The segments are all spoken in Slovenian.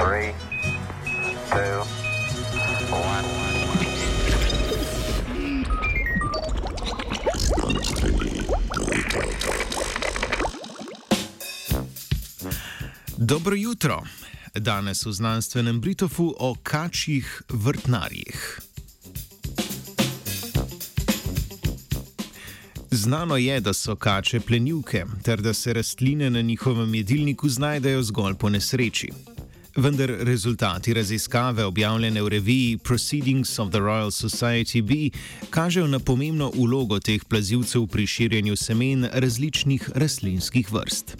Three, two, one. Dobro jutro. Danes v znanstvenem Britofu o kačjih vrtnarjih. Znano je, da so kače plenilke, ter da se rastline na njihovem jedilniku znajdejo zgolj po nesreči. Vendar rezultati raziskave, objavljene v reviji Proceedings of the Royal Society B, kažejo na pomembno ulogo teh plazilcev pri širjenju semen različnih rastlinskih vrst.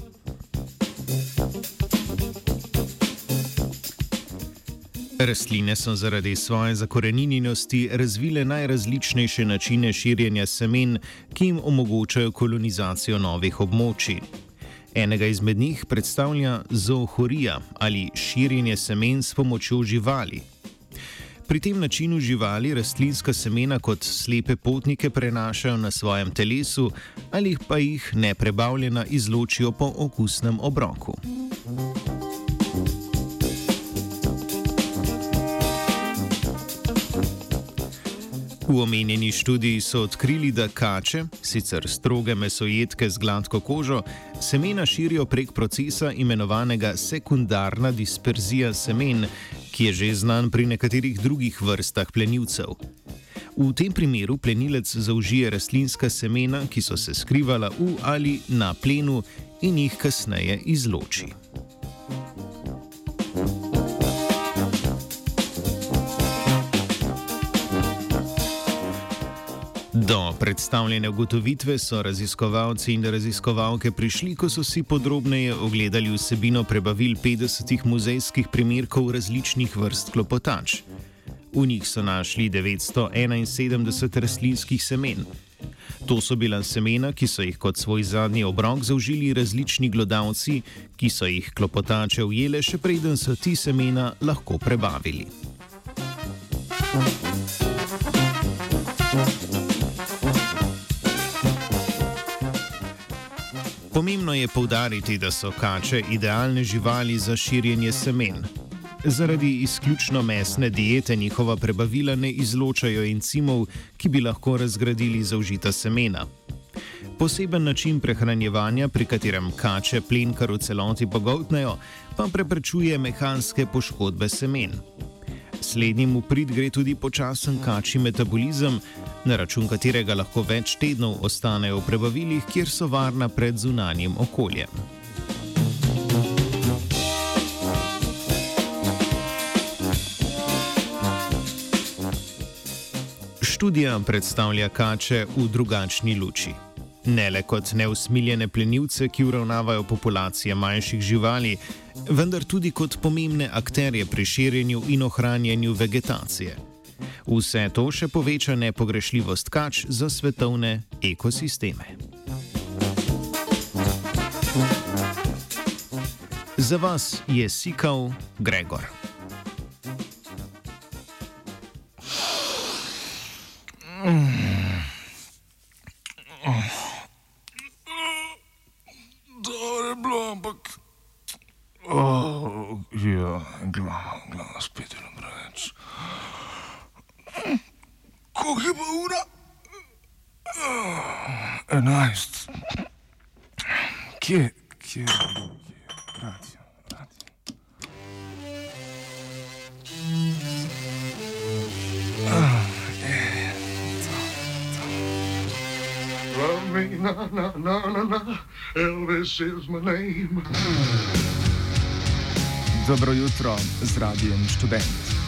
Rastline so zaradi svoje zakorenjenosti razvile najrazličnejše načine širjenja semen, ki jim omogočajo kolonizacijo novih območij. Enega izmed njih predstavlja zoohorija ali širjenje semen s pomočjo živali. Pri tem načinu živali rastlinska semena kot slepe potnike prenašajo na svojem telesu ali pa jih neprebavljena izločijo po okusnem obroku. V omenjeni študiji so odkrili, da kače, sicer stroge mesojedke z gladko kožo, semena širijo prek procesa imenovanega sekundarna disperzija semen, ki je že znan pri nekaterih drugih vrstah plenilcev. V tem primeru plenilec zaužije rastlinska semena, ki so se skrivala v ali na plenu in jih kasneje izloči. Do predstavljene ugotovitve so raziskovalci in raziskovalke prišli, ko so si podrobneje ogledali vsebino prebavil 50 muzejskih primerkov različnih vrst klopotač. V njih so našli 971 rastlinskih semen. To so bila semena, ki so jih kot svoj zadnji obrok zaužili različni glodavci, ki so jih klopotače ujele, še preden so ti semena lahko prebavili. Pomembno je povdariti, da so kače idealne živali za širjenje semen. Zaradi izključno mesne diete njihova prebavila ne izločajo encimov, ki bi lahko razgradili zaužita semena. Poseben način prehranjevanja, pri katerem kače plen kar v celoti pogoltnejo, pa preprečuje mehanske poškodbe semen. Slednjim v prid gre tudi počasen kačji metabolizem, na račun katerega lahko več tednov ostanejo v prebavilih, kjer so varna pred zunanjim okoljem. Študija predstavlja kače v drugačni luči. Ne le kot neusmiljene plenilce, ki uravnavajo populacije manjših živali, vendar tudi kot pomembne akterje pri širjenju in ohranjanju vegetacije. Vse to še poveča nepogrešljivost kač za svetovne ekosisteme. Za vas je sikal Gregor. Ah, Enajst. Kje, kje, kje? Radio, radio. Ah, je, to, to. Love me, na, na, na, na, na. Elvis is my name. Dobro jutro z radijem študent.